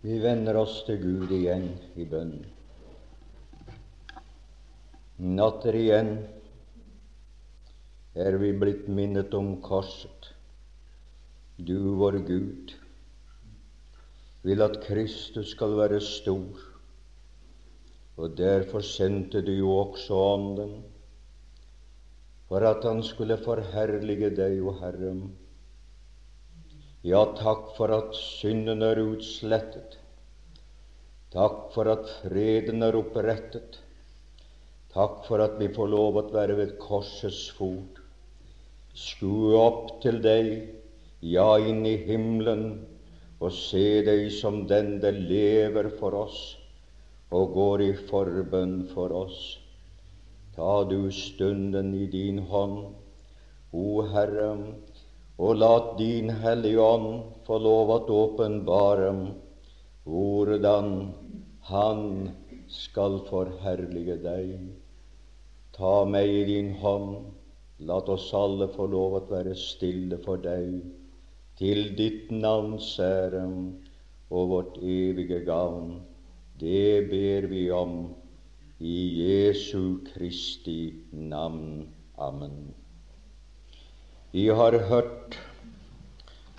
Vi vender oss til Gud igjen i bønn. Natter igjen er vi blitt minnet om korset. Du, vår Gud, vil at Kristus skal være stor, og derfor sendte du jo også Ånden, for at han skulle forherlige deg, o Herre. Ja, takk for at synden er utslettet. Takk for at freden er opprettet. Takk for at vi får lov å være ved korsets fot, skue opp til deg, ja, inn i himmelen, og se deg som den der lever for oss og går i forbønn for oss. Ta du stunden i din hånd, O Herre, og lat din Hellige Ånd få lov at åpenbare hvordan Han skal forherlige deg. Ta meg i din hånd, lat oss alle få lov at være stille for deg, til ditt navns ære og vårt evige gavn. Det ber vi om i Jesu Kristi navn. Amen. Vi har hørt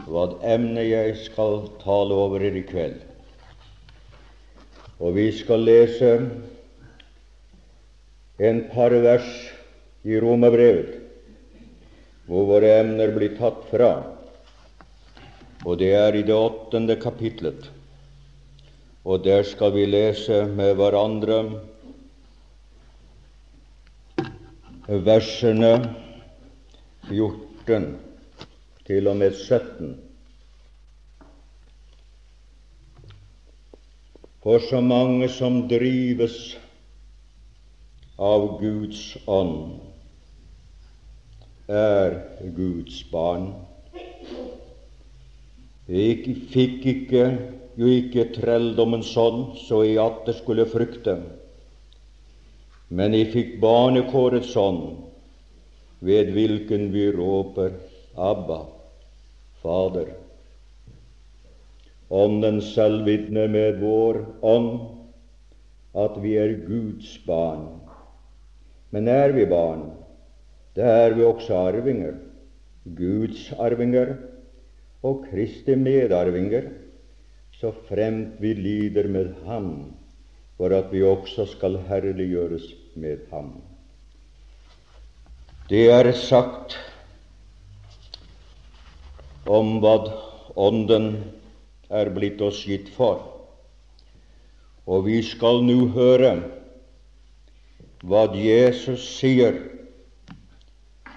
hva emnet jeg skal tale over i kveld. Og vi skal lese en par vers i Romerbrevet hvor våre emner blir tatt fra. Og det er i det åttende kapitlet. Og der skal vi lese med hverandre versene 14 14 til og med 17. For så mange som drives av Guds ånd, er Guds barn. Jeg fikk ikke, jo ikke trelldommens ånd, så jeg atter skulle frykte, men jeg fikk barnekårets ånd, ved hvilken vi råper Abba, Fader. Ånden selv vitner med vår ånd at vi er Guds barn. Men er vi barn, da er vi også arvinger, Guds arvinger og Kristi medarvinger, så fremt vi lider med Ham, for at vi også skal herliggjøres med Ham. Det er sagt om hva Ånden er blitt oss gitt for. Og vi skal nå høre hva Jesus sier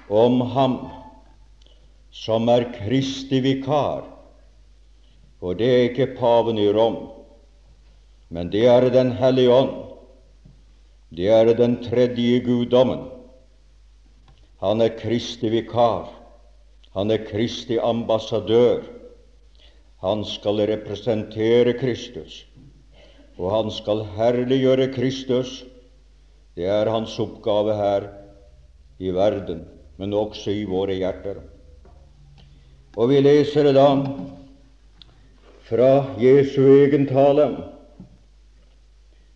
om ham som er Kristi vikar. For det er ikke paven i Rom, men det er Den hellige ånd. Det er den tredje guddommen. Han er Kristi vikar. Han er Kristi ambassadør. Han skal representere Kristus, og han skal herliggjøre Kristus. Det er hans oppgave her i verden, men også i våre hjerter. Og vi leser det da fra Jesu egen tale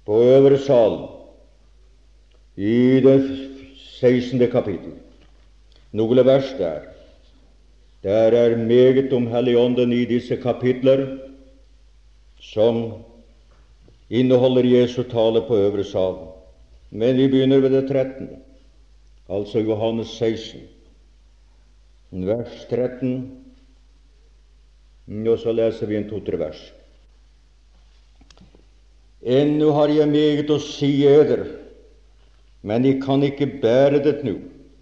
på øvre sal i det 16. kapittel noen vers der. Der er meget om Helligånden i disse kapitler som inneholder Jesu tale på øvre salen. Men vi begynner ved det 13., altså Johannes 16, vers 13, og så leser vi en to-tre vers. Ennå har jeg meget å si eder, men jeg kan ikke bære det nå.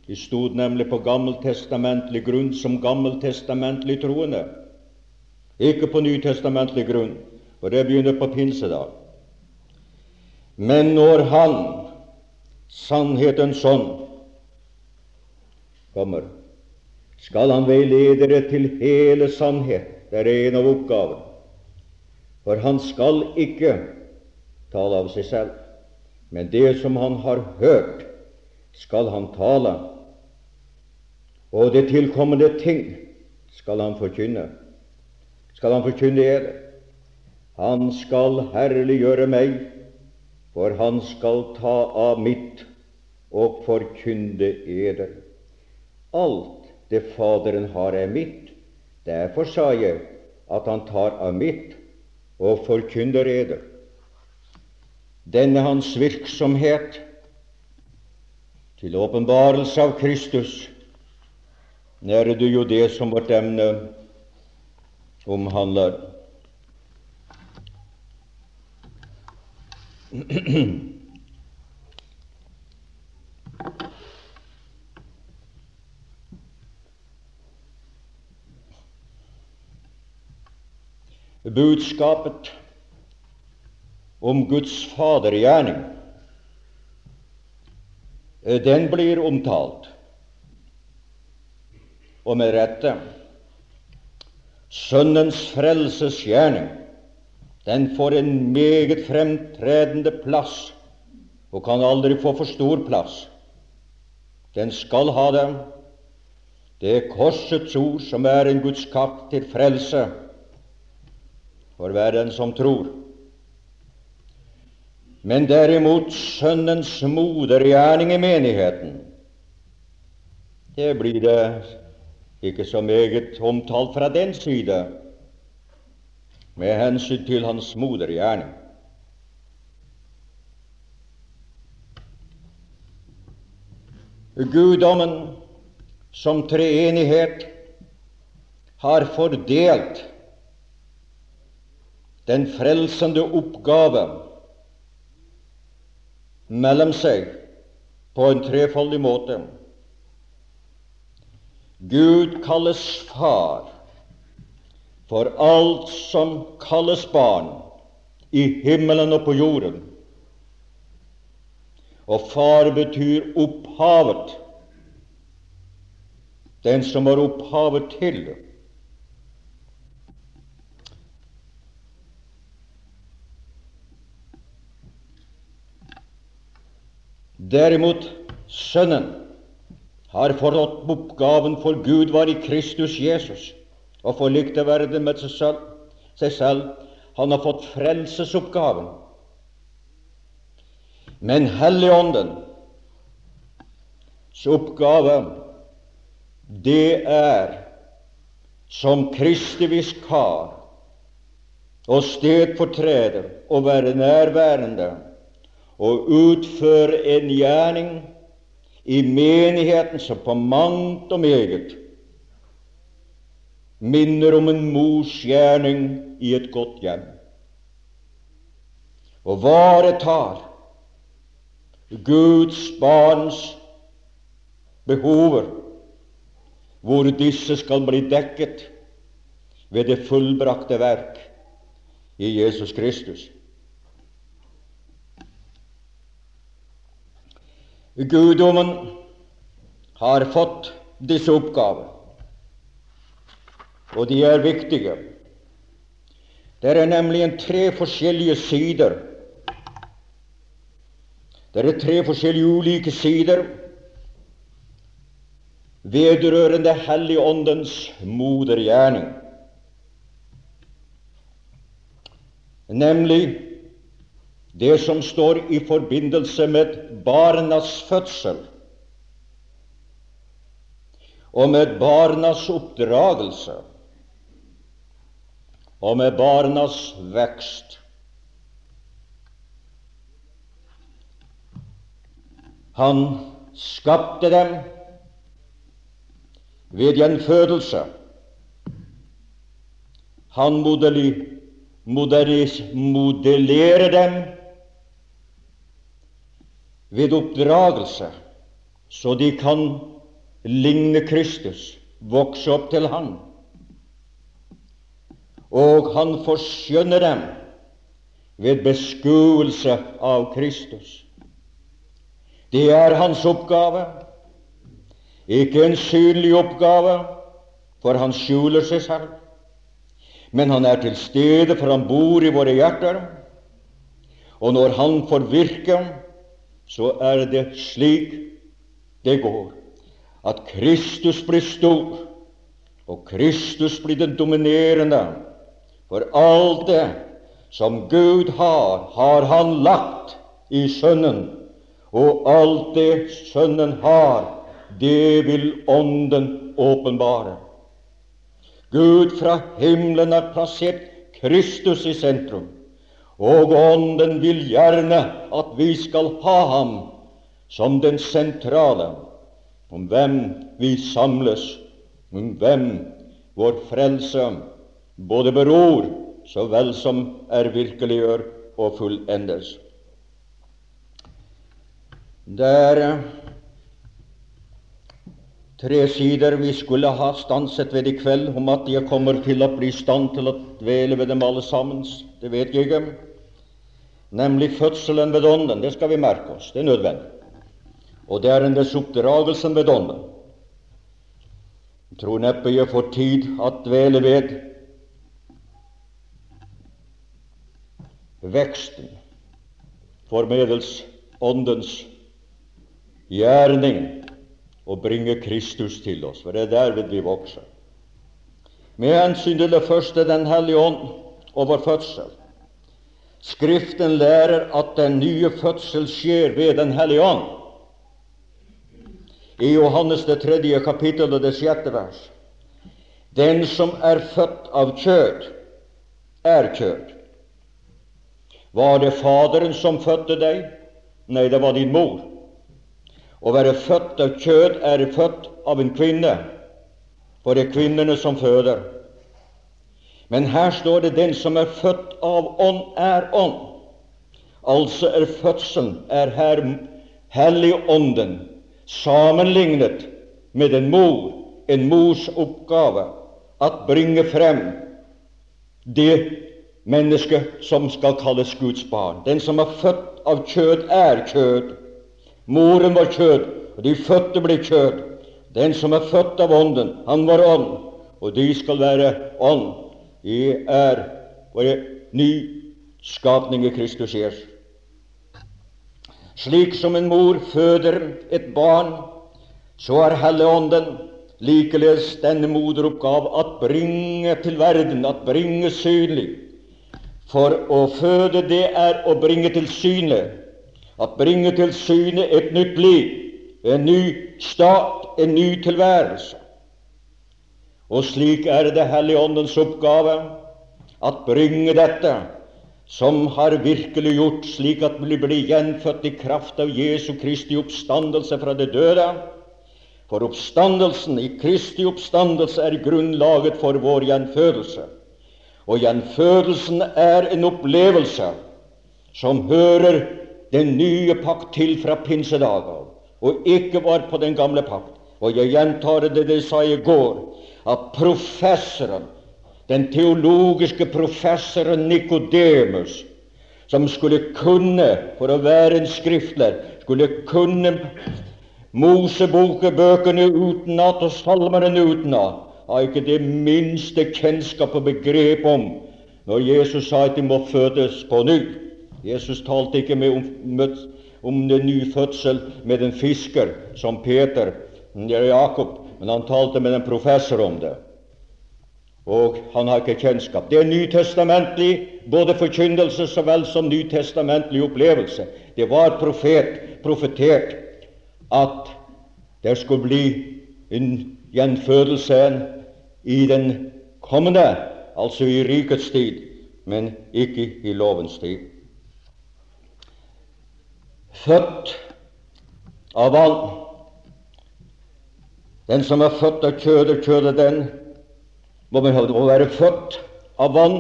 De stod nemlig på gammeltestamentlig grunn som gammeltestamentlig troende, ikke på nytestamentlig grunn, og det begynner på pinsedag. Men når Han, sannhetens ånd, kommer, skal Han veilede dere til hele sannhet. Det er en av oppgavene. For han skal ikke tale av seg selv, men det som han har hørt, skal han tale og det tilkommende ting skal han forkynne. Skal han forkynne eder. Han skal herliggjøre meg, for han skal ta av mitt og forkynne eder. Alt det Faderen har, er mitt. Derfor sa jeg at han tar av mitt og forkynner eder. Denne hans virksomhet til åpenbarelse av Kristus er det jo det som vårt emne omhandler. Budskapet om Guds fadergjerning, den blir omtalt, og med rette. Sønnens frelsesgjerning, den får en meget fremtredende plass og kan aldri få for stor plass. Den skal ha det. Det er korsets ord som er en Guds kapp til frelse for hver den som tror. Men derimot Sønnens modergjerning i menigheten, det blir det ikke så meget omtalt fra den side med hensyn til hans modergjerning. Guddommen som treenighet har fordelt den frelsende oppgave mellom seg på en trefoldig måte. Gud kalles far for alt som kalles barn i himmelen og på jorden. Og far betyr opphavet, den som var opphavet til. Derimot Sønnen har forrådt oppgaven, for Gud var i Kristus Jesus og forlikte verden med seg selv. Seg selv. Han har fått frelsesoppgaven. Men Helligåndens oppgave, det er som Kristi viskar og stedfortreder å være nærværende og utføre en gjerning i menigheten som på mangt og meget minner om en mors gjerning i et godt hjem. Og varetar Guds barns behover, hvor disse skal bli dekket ved det fullbrakte verk i Jesus Kristus. Guddommen har fått disse oppgaver, og de er viktige. Det er nemlig tre forskjellige sider. Det er tre forskjellige ulike sider vedrørende Helligåndens modergjerning. Nemlig det som står i forbindelse med barnas fødsel og med barnas oppdragelse og med barnas vekst. Han skapte dem ved gjenfødelse. Han modellerer dem ved oppdragelse, så de kan ligne Kristus, vokse opp til Han. Og han forskjønner dem ved beskuelse av Kristus. Det er hans oppgave, ikke en synlig oppgave, for han skjuler seg selv. Men han er til stede, for han bor i våre hjerter. Og når han får virke, så er det slik det går, at Kristus blir stor, og Kristus blir den dominerende for alt det som Gud har, har Han lagt i Sønnen. Og alt det Sønnen har, det vil Ånden åpenbare. Gud fra himmelen har plassert Kristus i sentrum, og Ånden vil gjerne at vi skal ha ham som den sentrale, om hvem vi samles, om hvem vår frelse både beror så vel som er virkeliggjør og fullendes. Det er tre sider vi skulle ha stanset ved i kveld, om at jeg kommer til å bli i stand til å dvele ved dem alle sammen. Det vet jeg ikke. Nemlig fødselen ved Ånden. Det skal vi merke oss. Det er nødvendig. Og det er derinnes oppdragelsen ved Ånden. Jeg tror neppe jeg får tid å dvele ved veksten formedels Åndens gjerning å bringe Kristus til oss, for det er derved vi vokser. Med hensyn til det første, Den hellige ånd og vår fødsel. Skriften lærer at den nye fødsel skjer ved Den hellige ånd. I Johannes det tredje kapittel og det sjette vers. Den som er født av kjød, er kjød. Var det Faderen som fødte deg? Nei, det var din mor. Å være født av kjød er født av en kvinne, for det er kvinnene som føder. Men her står det 'den som er født av ånd, er ånd'. Altså er fødselen er her Helligånden sammenlignet med en mor, en mors oppgave at bringe frem det mennesket som skal kalles Guds barn. Den som er født av kjød, er kjød. Moren var kjød, og de fødte ble kjød. Den som er født av Ånden, han var ånd, og de skal være ånd. De er våre ny skapning i Kristus Jesus. Slik som en mor føder et barn, så er Helligånden likeledes denne moderoppgave at bringe til verden, at bringe synlig. For å føde, det er å bringe til syne at bringe til syne et nytt liv, en ny stat, en ny tilværelse. Og slik er det Helligåndens oppgave at bringe dette som har virkelig gjort slik at vi blir gjenfødt i kraft av Jesu Kristi oppstandelse fra det døde. For oppstandelsen i Kristi oppstandelse er grunnlaget for vår gjenfødelse. Og gjenfødelsen er en opplevelse som hører den nye pakt til fra pinsedager, og ikke var på den gamle pakt. Og jeg gjentar det de sa i går, at professoren, den teologiske professoren Nikodemus, som skulle kunne, for å være en skriftler, skulle kunne Mosebokebøkene utenat og salmene utenat, har ikke det minste kjennskap og begrep om når Jesus sa at de må fødes på ny. Jesus talte ikke med om, om en ny fødsel med en fisker som Peter eller Jakob, men han talte med en professor om det. Og han har ikke kjennskap. Det er nytestamentlig, både forkynnelse så vel som nytestamentlig opplevelse. Det var profet, profetert at det skulle bli en gjenfødelse i den kommende, altså i rikets tid, men ikke i lovens tid født av vann. Den som er født av kjødet, kjødet den må være født av vann.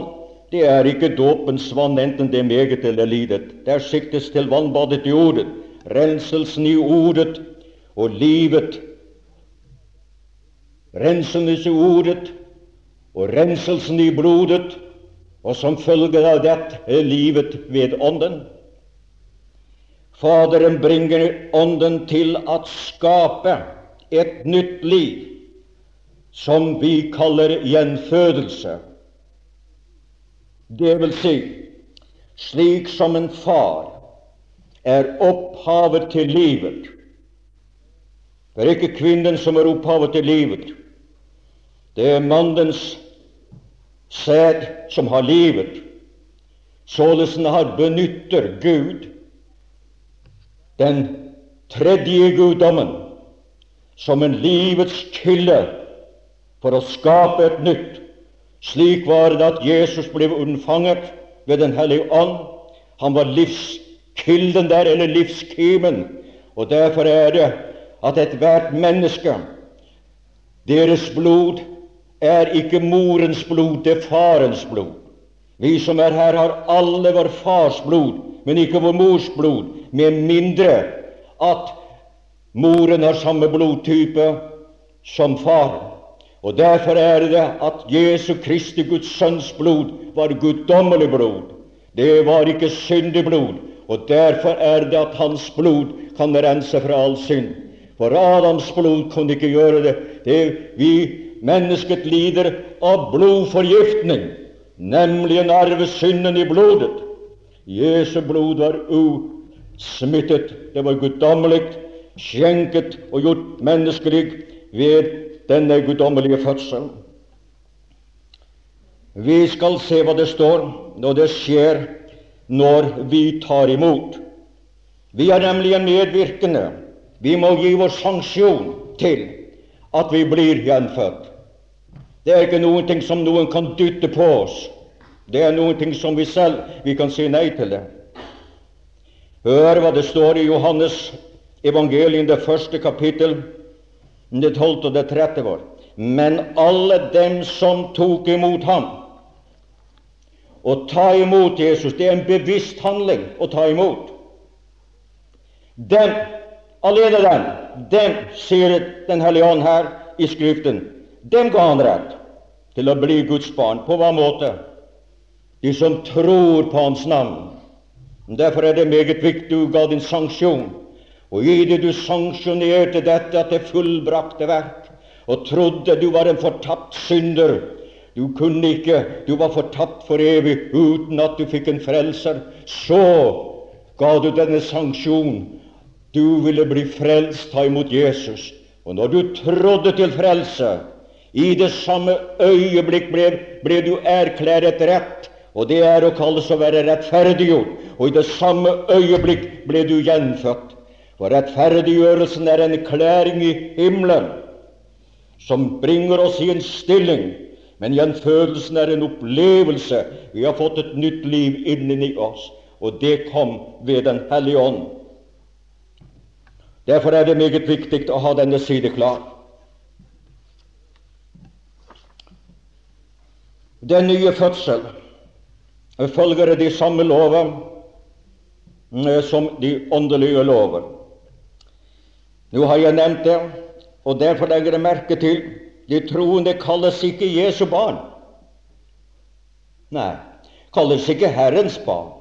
Det er ikke dåpens vann, enten det er meget eller lidet. Der siktes til vannbadet i ordet, renselsen i ordet og livet. Renselsen i ordet og renselsen i blodet, og som følge av dette er livet ved Ånden. Faderen bringer Ånden til å skape et nytt liv, som vi kaller gjenfødelse. Det vil si, slik som en far er opphavet til livet. Det er ikke kvinnen som er opphavet til livet. Det er mannens sæd som har livet. Således har benytter Gud den tredje guddommen som en livets kilde for å skape et nytt. Slik var det at Jesus ble unnfanget ved Den hellige ånd. Han var livskilden der, eller livskimen. Og derfor er det at ethvert menneske, deres blod, er ikke morens blod, det er farens blod. Vi som er her, har alle vår fars blod, men ikke vår mors blod, med mindre at moren har samme blodtype som faren. Og Derfor er det at Jesu Kristi, Guds Sønns blod, var guddommelig blod. Det var ikke syndig blod. Og derfor er det at hans blod kan rense fra all synd. For Adams blod kunne ikke gjøre det. det vi mennesket lider av blodforgiftning nemlig en arvesynden i blodet. Jesu blod var usmittet, det var guddommelig, skjenket og gjort menneskelig ved denne guddommelige fødselen. Vi skal se hva det står når det skjer når vi tar imot. Vi er nemlig en medvirkende. Vi må gi vår sanksjon til at vi blir gjenfødt. Det er ikke ting som noen kan dytte på oss. Det er ting som vi selv vi kan si nei til det. Hør hva det står i Johannes evangelium, det første kapittel, det tolvte og det trette var. Men alle dem som tok imot ham Å ta imot Jesus, det er en bevisst handling å ta imot. Dem, alene dem, dem, sier Den hellige ånd her i Skriften, dem ga han rett til å bli Guds barn. På hva måte? De som tror på Hans navn. Derfor er det meget viktig du ga din sanksjon. Og i det du sanksjonerte dette at det fullbrakte verk, og trodde du var en fortapt synder Du kunne ikke, du var fortapt for evig uten at du fikk en frelser. Så ga du denne sanksjon. Du ville bli frelst, ta imot Jesus. Og når du trodde til frelse, i det samme øyeblikk ble, ble du erklæret rett, og det er å kalles å være rettferdiggjort. Og i det samme øyeblikk ble du gjenfødt. For rettferdiggjørelsen er en klæring i himmelen som bringer oss i en stilling. Men gjenfødelsen er en opplevelse. Vi har fått et nytt liv inni oss, og det kom ved Den hellige ånd. Derfor er det meget viktig å ha denne side klar. Den nye fødsel følger de samme lover eh, som de åndelige lover. Nå har jeg nevnt det, og derfor legger jeg merke til de troende kalles ikke Jesu barn. Nei, kalles ikke Herrens barn.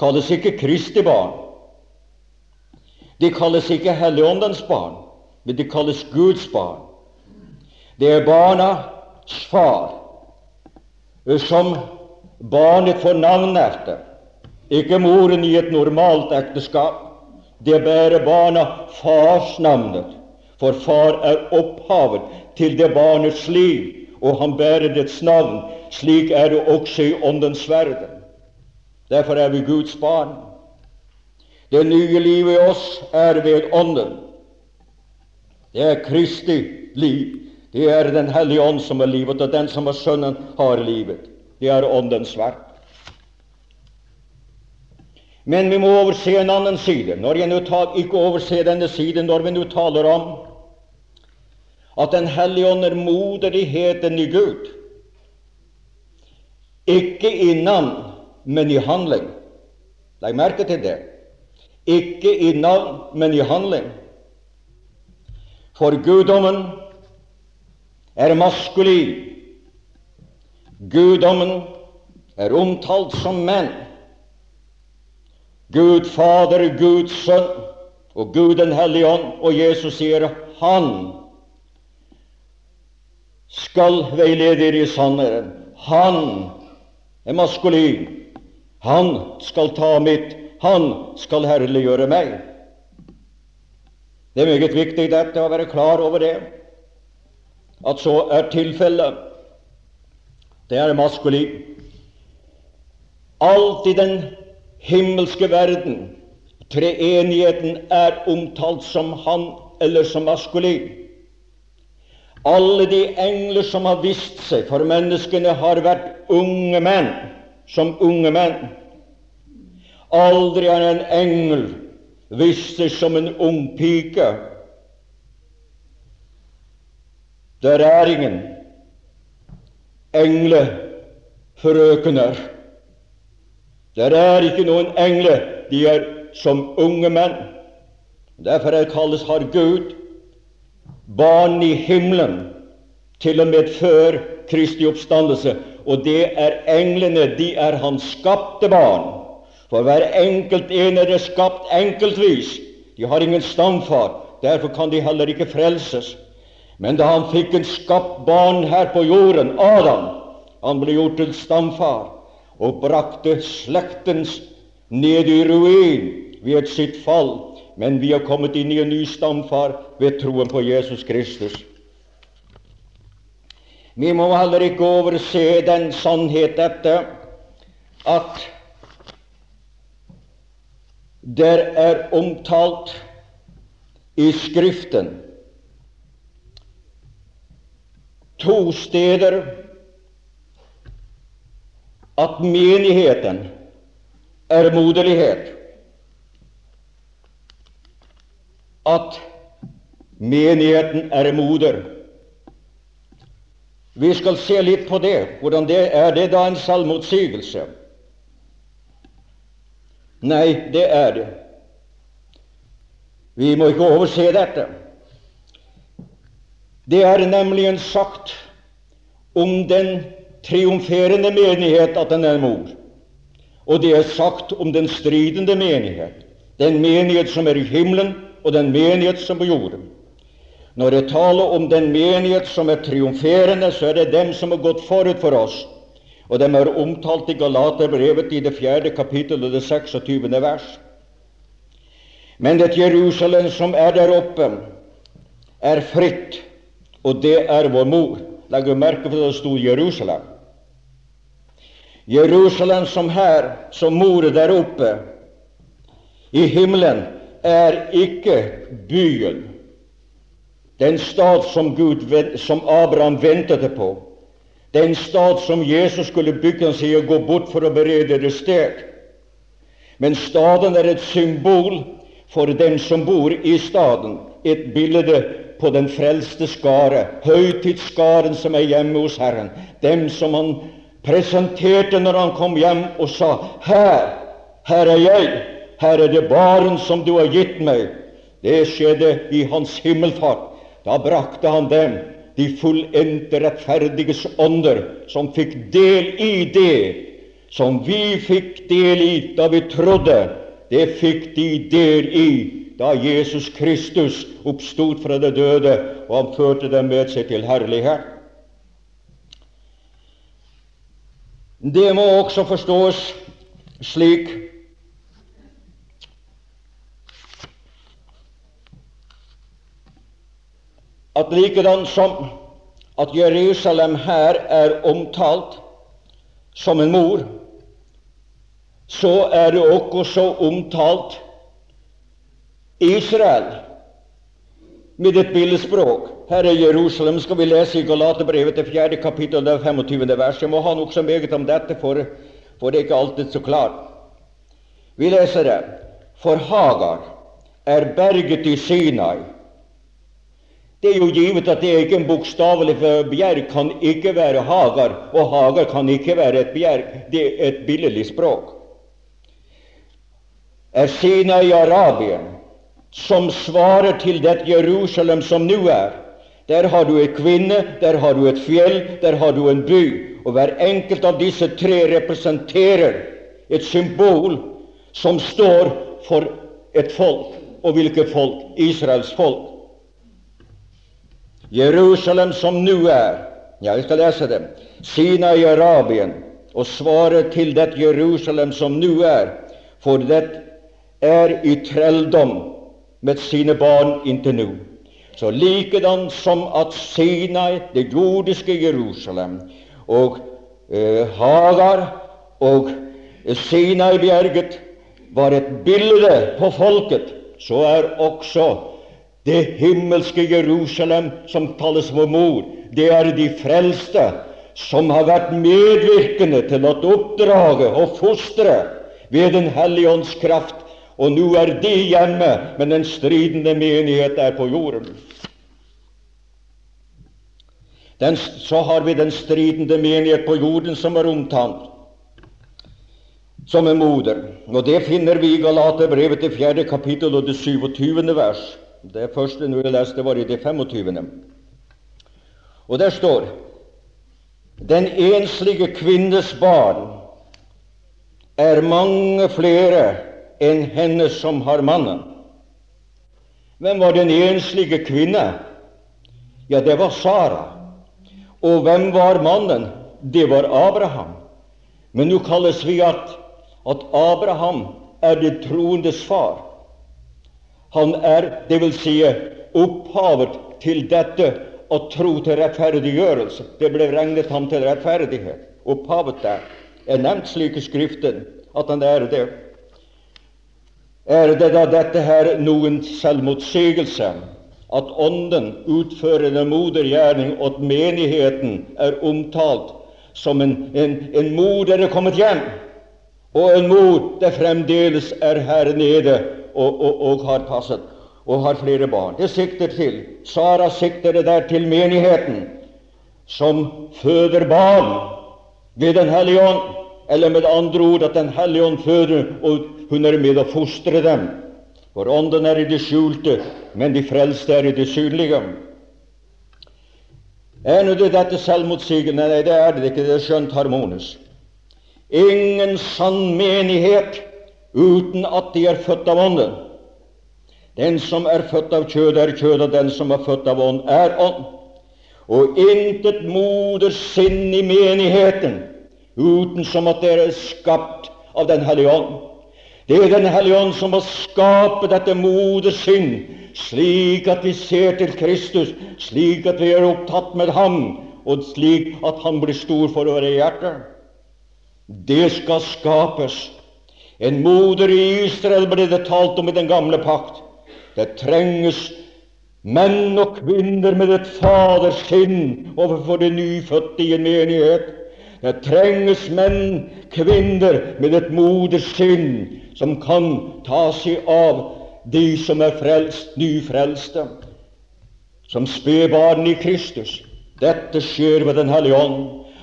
Kalles ikke Kristi barn. De kalles ikke Helligåndens barn, men de kalles Guds barn. Det er barnas far som barnet får navn etter. Ikke moren i et normalt ekteskap. Det bærer barna farsnavnet, for far er opphavet til det barnets liv, og han bærer dets navn. Slik er det også i Åndens verden. Derfor er vi Guds barn. Det nye livet i oss er ved Ånden. Det er Kristi liv. Det er Den hellige ånd som er livet, og den som er Sønnen, har livet. Det er Åndens verk. Men vi må overse en annen side. Når jeg nå tar, ikke overse denne siden når vi nå taler om at Den hellige ånd er moderligheten i Gud. Ikke i navn, men i handling. Legg merke til det. Ikke i navn, men i handling. For guddommen er maskulin. Guddommen er omtalt som menn. Gud Fader, Guds Sønn og Gud den hellige ånd. Og Jesus sier Han skal veilede dere i sannheten. Han er maskulin. Han skal ta mitt. Han skal herliggjøre meg. Det er meget viktig dette å være klar over det at så er tilfellet. Det er maskulin. Alt i den himmelske verden, treenigheten, er omtalt som han eller som maskulin. Alle de engler som har vist seg for menneskene, har vært unge menn, som unge menn. Aldri har en engel vist seg som en ung pike. Der er ingen englefrøkener. Der er ikke noen engler. De er som unge menn. Derfor er kalles har Gud barn i himmelen, til og med før Kristi oppstandelse. Og det er englene, de er hans skapte barn. For hver enkelt en er skapt enkeltvis. De har ingen stamfar. Derfor kan de heller ikke frelses. Men da han fikk en skapt barn her på jorden, Adam, han ble gjort til stamfar og brakte slektens ned i ruin ved sitt fall. Men vi har kommet inn i en ny stamfar ved troen på Jesus Kristus. Vi må heller ikke overse den sannhet dette at der er omtalt i Skriften to steder at menigheten er moderlighet. At menigheten er moder. Vi skal se litt på det. Hvordan det er det da en selvmotsigelse? Nei, det er det. Vi må ikke overse dette. Det er nemlig en sagt om den triumferende menighet at den er mor. Og det er sagt om den stridende menighet, den menighet som er i himmelen, og den menighet som er på jorden. Når jeg taler om den menighet som er triumferende, så er det dem som har gått forut for oss, og dem er omtalt i Galaterbrevet i det fjerde kapittel og det 26. vers. Men det Jerusalem som er der oppe, er fritt, og det er vår mor. Legg merke til at det sto Jerusalem. Jerusalem som her, som mor der oppe i himmelen, er ikke byen, den stad som, Gud, som Abraham ventet på. Den stad som Jesus skulle bygge seg og gå bort for å berede det sted. Men staden er et symbol for dem som bor i staden, et bilde på den frelste skare, høytidsskaren som er hjemme hos Herren, dem som han presenterte når han kom hjem og sa Her, her er jeg, her er det barn som du har gitt meg. Det skjedde i hans himmelfart. Da brakte han dem de fullendte rettferdiges ånder, som fikk del i det som vi fikk del i da vi trodde. Det fikk de del i da Jesus Kristus oppstod fra det døde, og han førte dem med seg til herlighet. Det må også forstås slik at likedan som at Jerusalem her er omtalt som en mor, så er det også omtalt Israel med et billedspråk. Her er Jerusalem, skal vi lese i Galaterbrevet til 4. kapittel, det 25. vers. Jeg må ha nokså meget om dette, for, for det er ikke alltid så klart. Vi leser det. For Hagar er berget i Sinai det er jo givet at det er ikke en bokstavelig for bjerg kan ikke være Hagar, og Hagar kan ikke være et bjerg. Det er et billedlig språk. Er Sinai i Arabien, som svarer til det Jerusalem som nå er. Der har du en kvinne, der har du et fjell, der har du en by. Og hver enkelt av disse tre representerer et symbol som står for et folk. Og hvilket folk? Israels folk. Jerusalem som nå er Ja, jeg skal lese det. Sina i Arabien, og svarer til det Jerusalem som nå er, for det er i trelldom med sine barn inntil nå. Så likedan som at Sinai, det jordiske Jerusalem, og eh, Hagar og Sinai-bjerget var et bilde på folket, så er også det himmelske Jerusalem, som kalles vår mor, det er de frelste som har vært medvirkende til å oppdrage og fostre ved Den hellige ånds kraft. Og nå er de hjemme, men den stridende menighet er på jorden. Den, så har vi den stridende menighet på jorden som er omtalt som en moder. Og det finner vi i Galaterbrevet til fjerde kapittel og det 27. vers. Det første nå jeg leste, var i det 25. Og der står den enslige kvinnes barn er mange flere enn henne som har mannen. Hvem var den enslige kvinne? Ja, det var Sara. Og hvem var mannen? Det var Abraham. Men nå kalles vi at, at Abraham er det troendes far. Han er, det vil si, opphavet til dette å tro til rettferdiggjørelse. Det ble regnet ham til rettferdighet. Opphavet der er nevnt slik i Skriften at han er det. Er det da dette her noen selvmotsigelse? At Ånden utfører en modergjerning, og at menigheten er omtalt som en, en, en mor der er kommet hjem, og en mor der fremdeles er her nede og, og, og har passet og har flere barn. Det sikter til Sara sikter det der til menigheten, som føder barn ved Den hellige ånd, eller med andre ord at Den hellige ånd føder, og hun er med å fostre dem. For ånden er i det skjulte, men de frelste er i det synlige. Er nå det dette selvmotsigende? Nei, det er det ikke. Det er skjønt harmonisk. Ingen sann menighet uten at de er født av Ånden. Den som er født av kjød, er kjød, og den som er født av ånd, er ånd. Og intet modersinn i menigheten uten som at dere er skapt av Den hellige ånd. Det er Den hellige ånd som må skape dette modersinn, slik at vi ser til Kristus, slik at vi er opptatt med Ham, og slik at Han blir stor for våre hjerter. Det skal skapes. En moder i Israel ble det talt om i den gamle pakt. Det trenges menn og kvinner med et fadersinn overfor de nyfødte i en menighet. Det trenges menn, kvinner med et modersinn som kan ta seg av de som er frelst, nyfrelste, som spedbarn i Kristus. Dette skjer ved Den hellige ånd.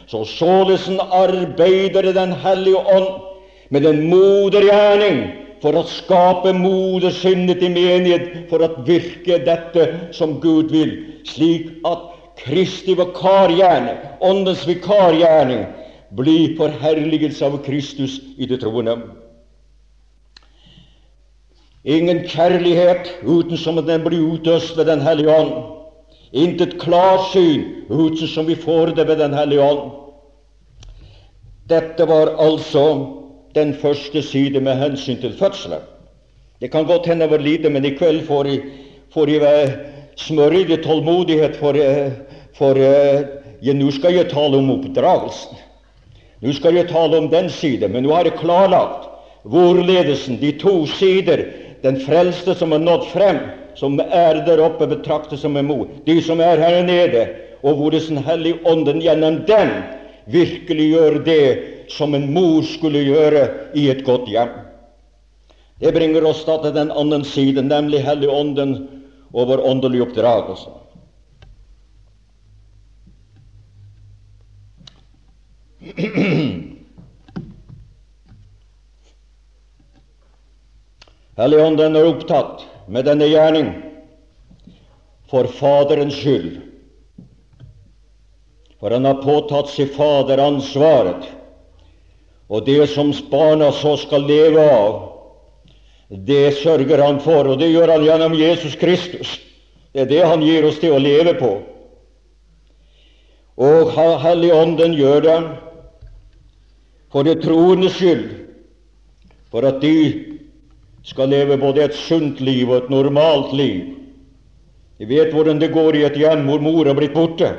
Så således arbeider Den hellige ånd med en modergjerning for å skape modersinnet i menighet, for å virke dette som Gud vil, slik at Kristi vikargjerne, Åndens vikargjerning, blir forherligelse av Kristus i det troende. Ingen kjærlighet uten som den blir utøst ved Den hellige ånd. Intet klarsyn uten som vi får det ved Den hellige ånd. Dette var altså den første side med hensyn til fødselen. Det kan godt hende det var lite, men i kveld får jeg, får jeg være smørje tålmodighet, for, eh, for eh, ja, nå skal jeg tale om oppdragelsen. Nå skal jeg tale om den side, men nå har jeg klarlagt hvorledes de to sider, den frelste som har nådd frem, som er der oppe, betraktes som en mor, de som er her nede, og hvordan Hellig Ånden gjennom den virkelig gjør det som en mor skulle gjøre i et godt hjem. Det bringer oss da til den andre siden, nemlig Helligånden og vår åndelige oppdragelse. Helligånden er opptatt med denne gjerning for Faderens skyld, for han har påtatt seg faderansvaret og det som barna så skal leve av, det sørger han for, og det gjør han gjennom Jesus Kristus. Det er det han gir oss til å leve på. Og Helligånden gjør det for det troendes skyld, for at de skal leve både et sunt liv og et normalt liv. De vet hvordan det går i et hjem hvor mor er blitt borte.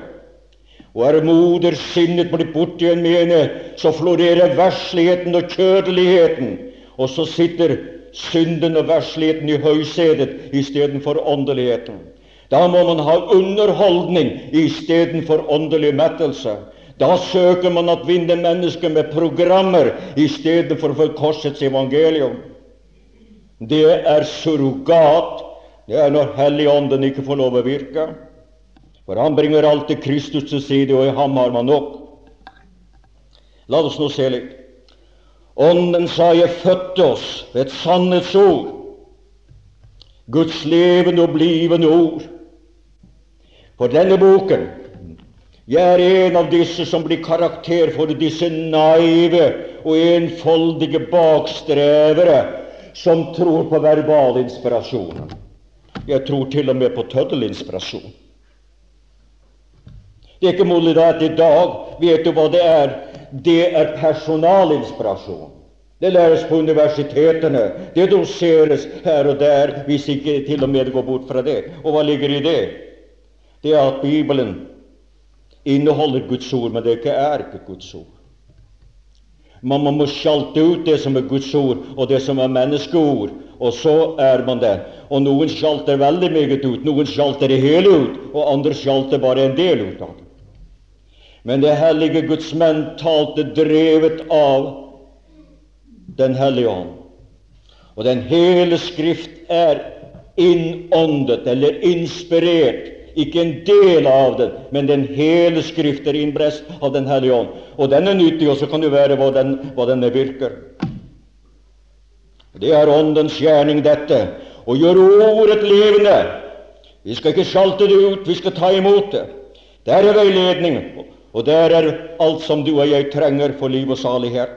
Og er modersinnet blitt borte i en menighet, så florerer versligheten og kjødeligheten. Og så sitter synden og versligheten i høysetet istedenfor åndeligheten. Da må man ha underholdning istedenfor åndelig mettelse. Da søker man å vinne mennesker med programmer istedenfor for korsets evangelium. Det er surrogat. Det er når Helligånden ikke får lov å virke. For han bringer alt til Kristus til side, og i ham har man nok. La oss nå se litt. Ånden sa jeg fødte oss ved et sannhetsord. Guds levende og blivende ord. For denne boken jeg er en av disse som blir karakter for disse naive og enfoldige bakstrevere som tror på verbal inspirasjon. Jeg tror til og med på tøddelinspirasjon. Det er ikke mulig da at i dag vet du hva det er. Det er personalinspirasjon. Det læres på universitetene. Det doseres her og der, hvis ikke til og med går bort fra det. Og hva ligger i det? Det er at Bibelen inneholder Guds ord, men det ikke er ikke Guds ord. Man må sjalte ut det som er Guds ord, og det som er menneskeord, og så er man det. Og noen sjalter veldig meget ut, noen sjalter det hele ut, og andre sjalter bare en del ut av det. Men det hellige Guds menn talte drevet av Den hellige ånd. Og den hele Skrift er innåndet eller inspirert. Ikke en del av den, men den hele Skrift er innbrest av Den hellige ånd. Og den er nyttig, og så kan det være hva den, hva den virker. Det er Åndens gjerning, dette. Å gjøre ordet levende. Vi skal ikke sjalte det ut, vi skal ta imot det. Der er veiledning. Og der er alt som du og jeg trenger for liv og salighet.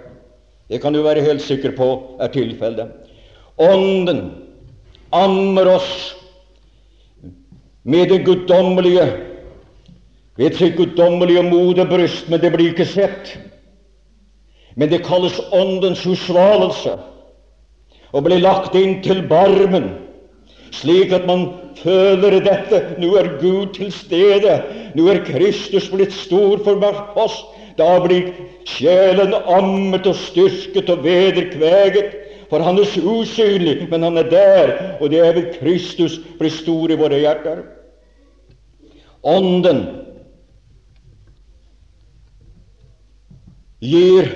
Det kan du være helt sikker på er tilfellet. Ånden ammer oss med det guddommelige ved sitt guddommelige moderbryst, men det blir ikke sett. Men det kalles Åndens husvalelse og blir lagt inn til barmen slik at man føler dette. Nå er Gud til stede. Nå er Kristus blitt stor for oss. Da blir sjelen ammet og styrket og vederkveget. For han er usynlig, men han er der, og det er ved Kristus blir stor i våre hjerter. Ånden gir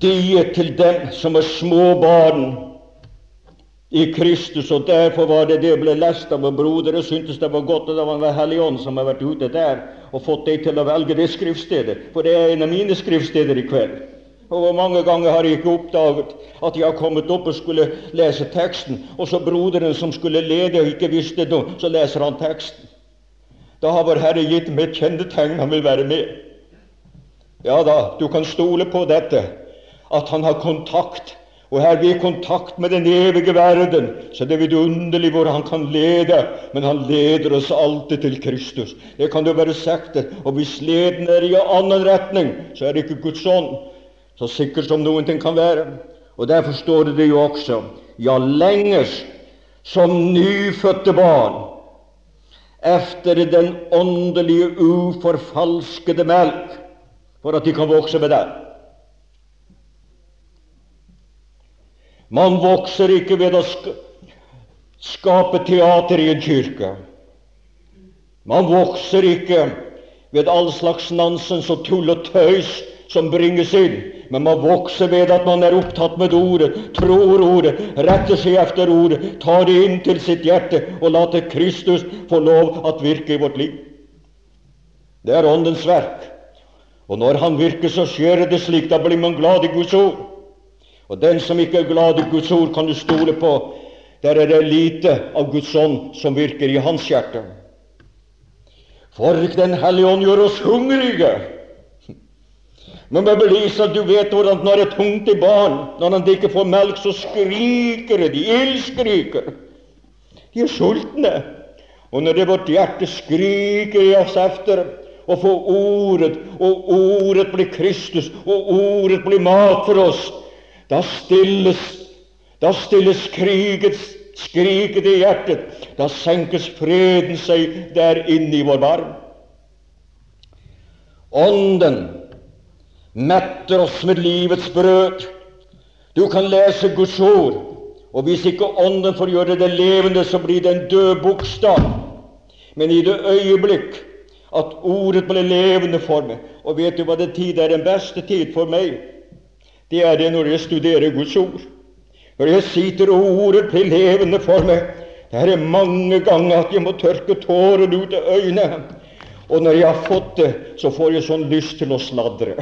det til dem som er små barn i Kristus, og derfor var det det ble lest av vår broder. Jeg syntes det var godt at det var en hellig ånd som har vært ute der og fått deg til å velge det skriftstedet, for det er en av mine skriftsteder i kveld. Og hvor mange ganger har jeg ikke oppdaget at jeg har kommet opp og skulle lese teksten, og så broderen som skulle lede og ikke visste noe, så leser han teksten. Da har vår Herre gitt meg et kjennetegn han vil være med. Ja da, du kan stole på dette, at han har kontakt og er vi i kontakt med den evige verden, så det er vidunderlig hvor han kan lede. Men han leder oss alltid til Kristus. Det kan du være sagt. Og hvis leden er i en annen retning, så er det ikke Guds ånd. Så sikkert som noen ting kan være. Og derfor står det jo også ja, lenges som nyfødte barn efter den åndelige, uforfalskede melk, for at de kan vokse med den. Man vokser ikke ved å skape teater i en kirke. Man vokser ikke ved all slags nansens og tull og tøys som bringes inn, men man vokser ved at man er opptatt med ordet, tror ordet, retter seg efter ordet, tar det inn til sitt hjerte og later Kristus få lov at virke i vårt liv. Det er Åndens verk. Og når Han virker, så skjer det slik. Da blir man glad i Guds ord. Og den som ikke er glad i Guds ord, kan du stole på. Der er det lite av Guds ånd som virker i hans hjerte. For Den hellige ånd gjør oss hungrige. Men at du vet hvordan når det er tungt i barn, når han ikke får melk, så skriker de, ildskriker. De er sultne. Og når det er vårt hjerte skriker i oss efter å få Ordet, og Ordet blir Kristus, og Ordet blir mat for oss, da stilles, da stilles krigets skriket i hjertet. Da senkes freden seg der inne i vår barm. Ånden metter oss med livets brød. Du kan lese Guds ord, og hvis ikke Ånden får gjøre det levende, så blir det en død bokstav. Men i det øyeblikk at ordet ble levende for meg Og vet du hva det tid er den beste tid for meg? Det er det når jeg studerer Guds ord. Når jeg sitter og ordet blir levende for meg. Det er mange ganger at jeg må tørke tårer ut av øynene. Og når jeg har fått det, så får jeg sånn lyst til å sladre.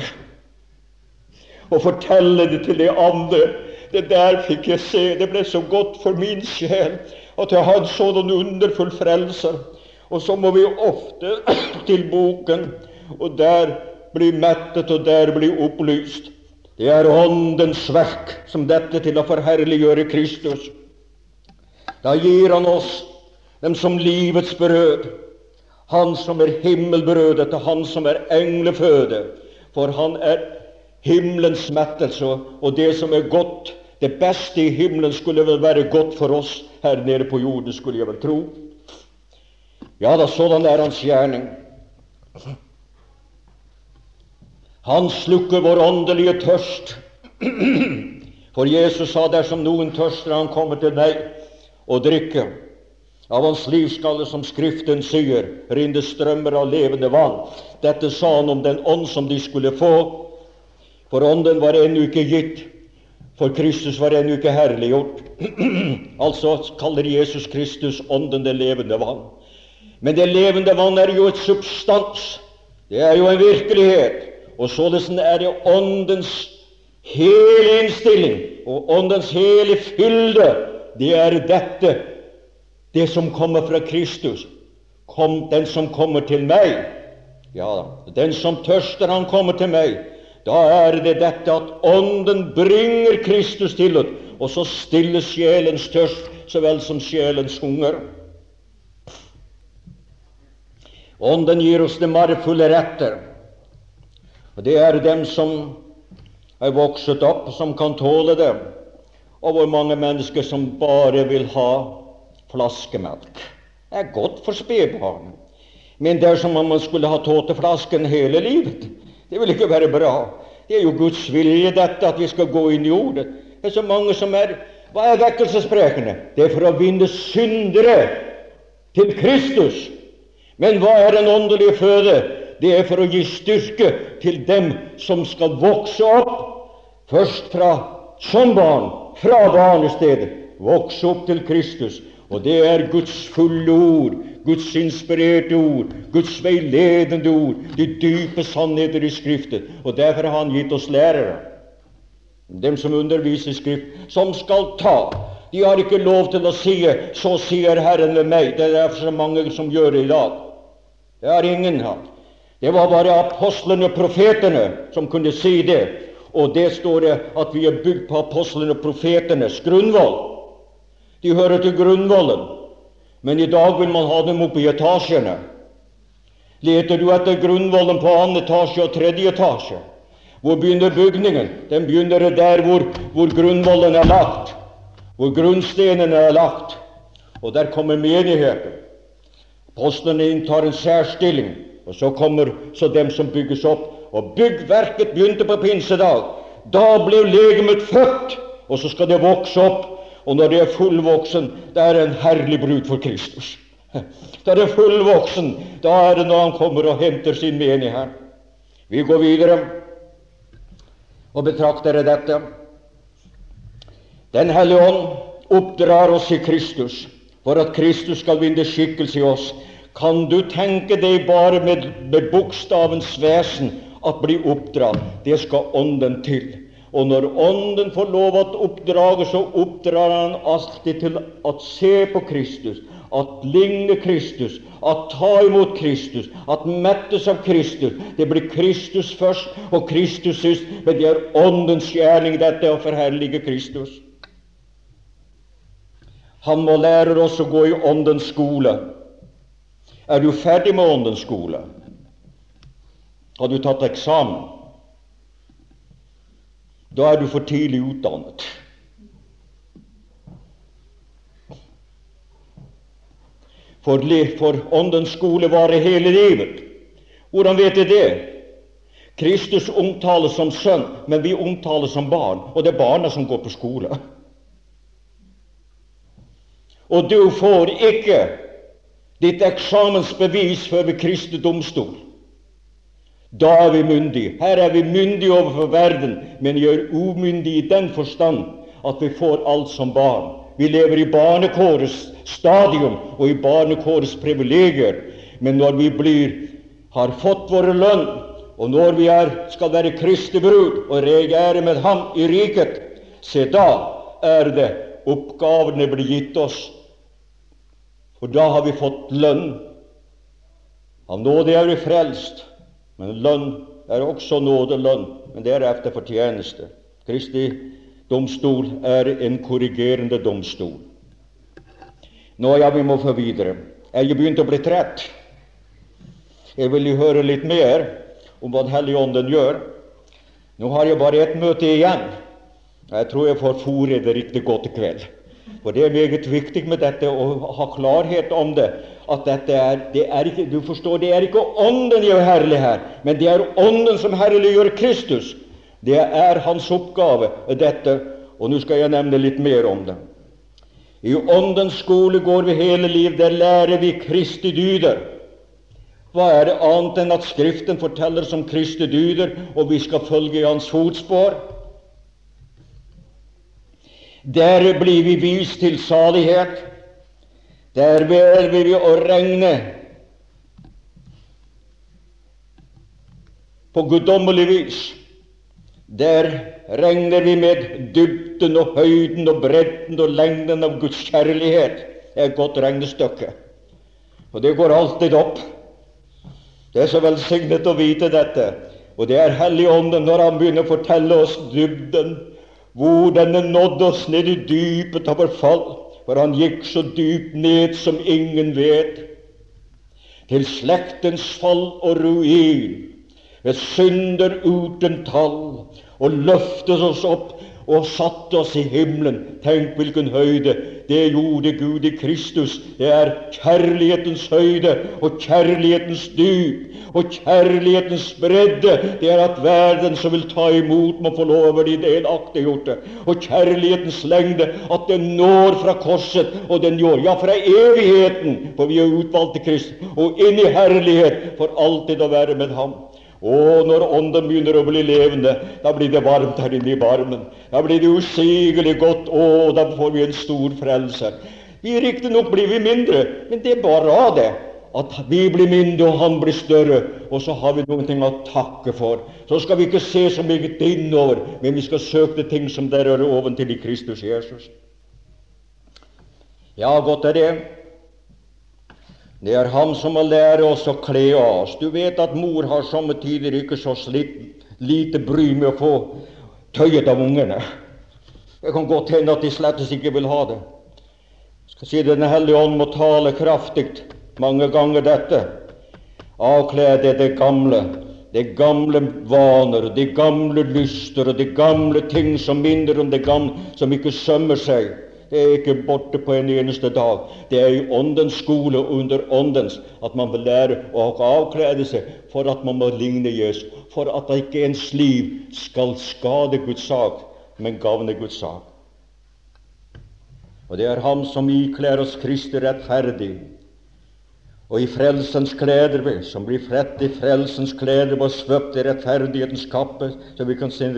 Og fortelle det til de andre. Det der fikk jeg se. Det ble så godt for min sjel at jeg hadde sånn underfull frelser. Og så må vi ofte til boken, og der bli mettet, og der bli opplyst. Det er Åndens verk som dette til å forherliggjøre Kristus. Da gir Han oss dem som livets brød, Han som er himmelbrødet, og Han som er engleføde. For Han er himmelens mettelse, og det som er godt, det beste i himmelen, skulle vel være godt for oss her nede på jorden, skulle jeg vel tro. Ja da, sådan er hans gjerning. Han slukker vår åndelige tørst. For Jesus sa dersom noen tørster, han kommer til deg og drikker. Av hans livskalle, som Skriften sier, rinner strømmer av levende vann. Dette sa han om den ånd som de skulle få. For ånden var ennå ikke gitt, for Kristus var ennå ikke herliggjort. altså kaller Jesus Kristus ånden det levende vann. Men det levende vann er jo et substans. Det er jo en virkelighet. Og således er det Åndens hele innstilling og Åndens hele fylde. Det er dette, det som kommer fra Kristus. Kom, den som kommer til meg. Ja, den som tørster, han kommer til meg. Da er det dette at Ånden bringer Kristus til oss, og så stilles sjelens tørst så vel som sjelens hunger. Ånden gir oss de marfulle retter. Og Det er dem som er vokset opp, som kan tåle det. Og hvor mange mennesker som bare vil ha flaskemelk. Det er godt for spedbarn. Men det er som om man skulle ha tåteflasken hele livet. Det vil ikke være bra. Det er jo Guds vilje dette at vi skal gå inn i ordet. Det er så mange som er Hva er vekkelsesprekene? Det er for å vinne syndere til Kristus. Men hva er den åndelige føde? Det er for å gi styrke til dem som skal vokse opp, først fra som barn, fra barnestedet, vokse opp til Kristus. Og det er Guds fulle ord, Guds inspirerte ord, Guds veiledende ord, de dype sannheter i Skriften. Og derfor har Han gitt oss lærere, dem som underviser Skrift, som skal ta de har ikke lov til å si 'Så sier Herren ved meg'. Det er derfor så mange som gjør det i dag. Det har ingen hatt. Det var bare apostlene og profetene som kunne si det. Og det står det at vi er bygd på apostlene og profetenes grunnvoll. De hører til grunnvollen. Men i dag vil man ha dem oppe i etasjene. Leter du etter grunnvollen på annen etasje og tredje etasje? Hvor begynner bygningen? Den begynner der hvor, hvor grunnvollen er lagt, hvor grunnstenene er lagt. Og der kommer menigheten. Apostlene inntar en særstilling, og så kommer så dem som bygges opp. Og byggverket begynte på pinsedag. Da ble legemet født, og så skal det vokse opp. Og når de er fullvoksen, da er det en herlig brud for Kristus. Da er det fullvoksen, da er det når han kommer og henter sin menighet. Vi går videre og betrakter dette. Den hellige ånd oppdrar oss i Kristus for at Kristus skal vinne skikkelse i oss. Kan du tenke deg bare med, med bokstavens vesen at bli oppdratt? Det skal Ånden til. Og når Ånden får lov å oppdrage, så oppdrar Han alltid til å se på Kristus, at ligne Kristus, at ta imot Kristus, at mettes av Kristus. Det blir Kristus først og Kristus sist, men det er Åndens gjerning, dette å forherlige Kristus. Han må lære oss å gå i Åndens skole. Er du ferdig med Åndens skole? Har du tatt eksamen? Da er du for tidlig utdannet. For, for Åndens skole varer hele livet. Hvordan vet jeg det? Kristus omtales som sønn, men vi omtales som barn, og det er barna som går på skole. Og du får ikke ditt eksamensbevis før ved Kristi domstol. Da er vi myndige. Her er vi myndige overfor verden, men gjør umyndige i den forstand at vi får alt som barn. Vi lever i barnekårets stadium og i barnekårets privilegier. Men når vi blir, har fått våre lønn, og når vi er, skal være Kristi brud og regjere med ham i riket, se, da er det oppgavene blir gitt oss. For da har vi fått lønn. Av nåde er vi frelst, men lønn er også nådelønn. Men det er etter fortjeneste. Kristi domstol er en korrigerende domstol. Nå, ja, vi må få videre. Jeg er begynt å bli trett. Jeg vil jo høre litt mer om hva Helligånden gjør. Nå har jeg bare ett møte igjen. Jeg tror jeg får fôret det riktig godt i kveld. For det er meget viktig med dette å ha klarhet om det. At dette er, det er ikke, du forstår, det er ikke Ånden gjør herlig her, men det er Ånden som herliggjør Kristus. Det er hans oppgave, dette. Og nå skal jeg nevne litt mer om det. I Åndens skole går vi hele liv. Der lærer vi Kristi dyder. Hva er det annet enn at Skriften forteller som Kristi dyder, og vi skal følge i hans fotspor? Der blir vi vist til salighet. Der vil vi å regne på guddommelig vis. Der regner vi med dybden og høyden og bredden og lengden av Guds kjærlighet. Det er et godt regnestykke. Og det går alltid opp. Det er så velsignet å vite dette. Og det er Helligånden når Han begynner å fortelle oss dybden, hvor denne nådde oss ned i dypet av vår fall. For han gikk så dypt ned som ingen vet. Til slektens fall og ruin, ved synder uten tall, og løftet oss opp og satte oss i himmelen. Tenk hvilken høyde! Det gjorde Gud i Kristus. Det er kjærlighetens høyde og kjærlighetens dyp og kjærlighetens bredde. Det er at verden som vil ta imot, må få lov å bli delaktiggjort. Og kjærlighetens lengde, at den når fra korset, og den når, ja, fra evigheten, for vi er utvalgt til Kristus, og inn i herlighet, for alltid å være med Ham. Og når Ånden begynner å bli levende, da blir det varmt her inne i barmen. Da blir det usigelig godt. Å, da får vi en stor frelser. Vi Riktignok blir vi mindre, men det er bare av det. At vi blir mindre, og han blir større. Og så har vi noen å takke for. Så skal vi ikke se så mye innover, men vi skal søke ting som der er oventil i Kristus Jesus. Ja, godt er det. Det er ham som må lære oss å kle av oss. Du vet at mor har somme tider ikke så slitt, lite bry med å få tøyet av ungene. Det kan godt hende at de slettes ikke vil ha det. Jeg skal si Den hellige ånd må tale kraftig mange ganger dette. Avkle deg det gamle, de gamle vaner, de gamle lyster og de gamle ting som minner om det gamle, som ikke sømmer seg. Det er ikke borte på en eneste dag. Det er i Åndens skole under Åndens at man vil lære å avklede seg for at man må ligne Jesus, for at ikke ens liv skal skade Guds sak, men gagne Guds sak. Og det er Ham som ikler oss Kristi rettferdig. Og i frelsens kleder, vi, som blir frett i frelsens kleder, og svøpt i rettferdighetens kappe, så vi kan se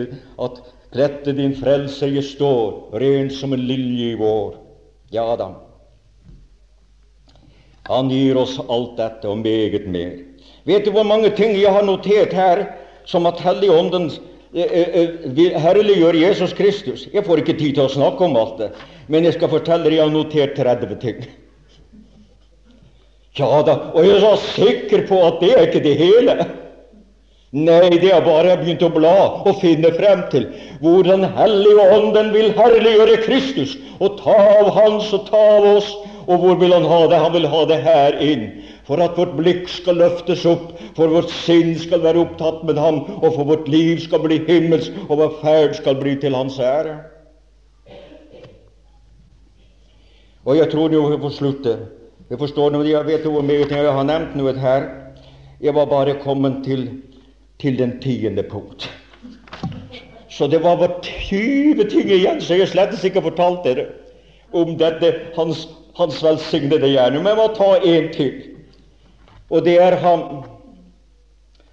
at dette din frelse jeg står, ren som en lilje i vår. Ja da. Han gir oss alt dette og meget mer. Vet du hvor mange ting jeg har notert her som at Helligånden eh, eh, eh, vil Jesus Kristus? Jeg får ikke tid til å snakke om alt det, men jeg skal fortelle dere jeg har notert 30 ting. Ja da, og jeg er så sikker på at det er ikke det hele. Nei, det er bare jeg begynt å bla og finne frem til hvor Den hellige ånden vil herliggjøre Kristus og ta av Hans og ta av oss. Og hvor vil Han ha det? Han vil ha det her inn. For at vårt blikk skal løftes opp, for vårt sinn skal være opptatt med Ham, og for vårt liv skal bli himmelsk, og vår ferd skal bli til Hans ære. Og jeg tror nå vi får slutte. Jeg forstår nå, jeg vet hvor mye jeg har nevnt noe her. Jeg var bare kommet til til den tiende punkt. Så det var bare 20 ting igjen, så jeg slett ikke fortalt dere om dette hans, hans velsignede gjerning. Men jeg må ta en til. Og det er han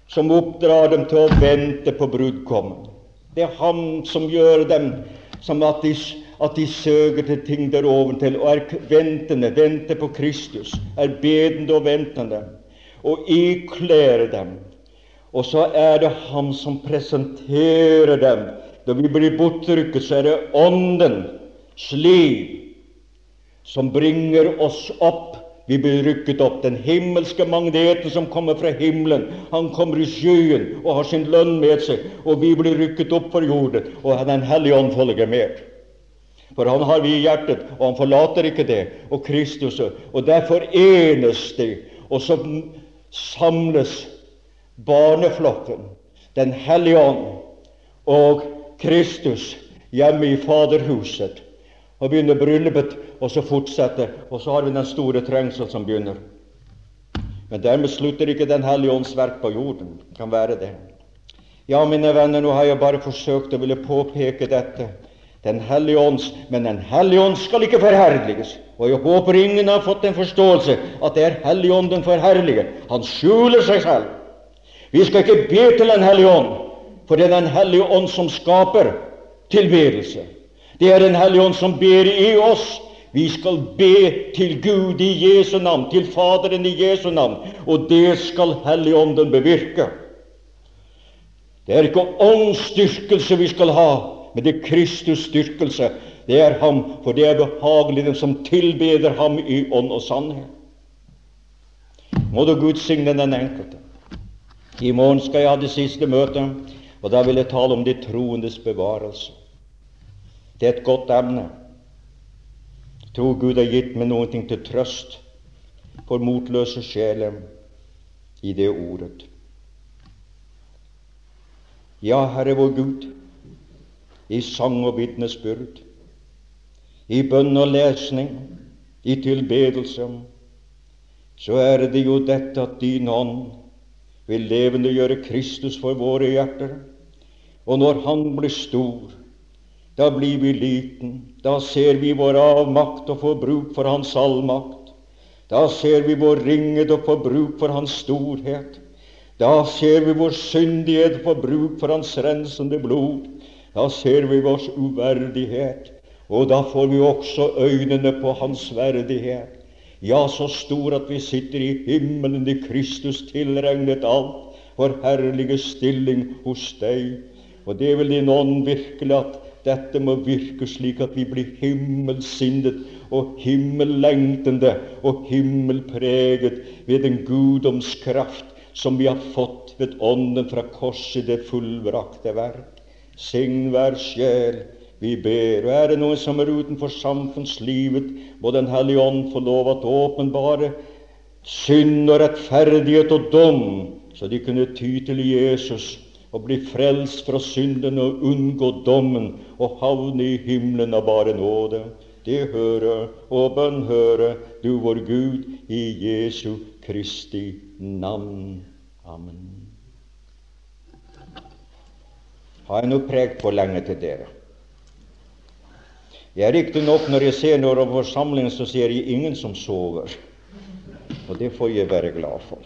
som oppdrar dem til å vente på brudgommen. Det er han som gjør dem som at de, at de søker til ting der oventil og er ventende, venter på Kristus, er bedende og ventende, og ikler dem. Og så er det Han som presenterer dem. Når vi blir bortrykket, så er det Åndens liv som bringer oss opp vi blir rykket opp. Den himmelske magneten som kommer fra himmelen, han kommer i skyen og har sin lønn med seg. Og vi blir rykket opp for jorden, og Den hellige ånd følger med. For han har vi i hjertet, og han forlater ikke det. Og Kristus, og derfor enes de. Og så samles barneflokken, Den hellige ånd og Kristus hjemme i Faderhuset og begynner bryllupet, og så fortsetter, og så har vi den store trengsel som begynner. Men dermed slutter ikke Den hellige ånds verk på jorden. Det kan være det. Ja, mine venner, nå har jeg bare forsøkt å ville påpeke dette. Den hellige ånds, Men Den hellige ånd skal ikke forherliges. Og jeg håper ingen har fått en forståelse at det er Helligånden forherliger. Han skjuler seg selv. Vi skal ikke be til Den hellige ånd, for det er Den hellige ånd som skaper tilbedelse. Det er Den hellige ånd som ber i oss. Vi skal be til Gud i Jesu navn, til Faderen i Jesu navn, og det skal Helligånden bevirke. Det er ikke åndsstyrkelse vi skal ha, men det er Kristus styrkelse. Det er ham, for det er behagelig den som tilbeder ham i ånd og sannhet. Må du Gud signe den enkelte. I morgen skal jeg ha det siste møtet, og da vil jeg tale om de troendes bevarelse. Det er et godt emne. Jeg tror Gud har gitt meg noe til trøst for motløse sjeler i det ordet. Ja, Herre vår Gud, i sang og vitnesbyrd, i bønn og lesning, i tilbedelse, så er det jo dette at din ånd vil levende gjøre Kristus for våre hjerter. Og når Han blir stor, da blir vi liten. Da ser vi vår avmakt og får bruk for Hans allmakt. Da ser vi vår ringhet og får bruk for Hans storhet. Da ser vi vår syndighet og får bruk for Hans rensende blod. Da ser vi vår uverdighet, og da får vi også øynene på Hans verdighet. Ja, så stor at vi sitter i himmelen i Kristus tilregnet alt, vår herlige stilling hos deg. Og det vil din ånd virkelig at dette må virke slik at vi blir himmelsinnet og himmellengtende og himmelpreget ved den guddomskraft som vi har fått ved Ånden fra korset, det fullbrakte verk. Sign hver sjel vi ber. Og er det noen som er utenfor samfunnslivet, må Den hellige ånd få lov at åpenbare synd og rettferdighet og dom, så de kunne ty til Jesus og bli frelst fra synden og unngå dommen og havne i himmelen av bare nåde. Det hører og bønn høre, du vår Gud, i Jesu Kristi navn. Amen. Har jeg nå prekt for lenge til dere? Jeg er riktignok, når jeg ser noen av forsamlingen, så ser jeg ingen som sover. Og det får jeg være glad for.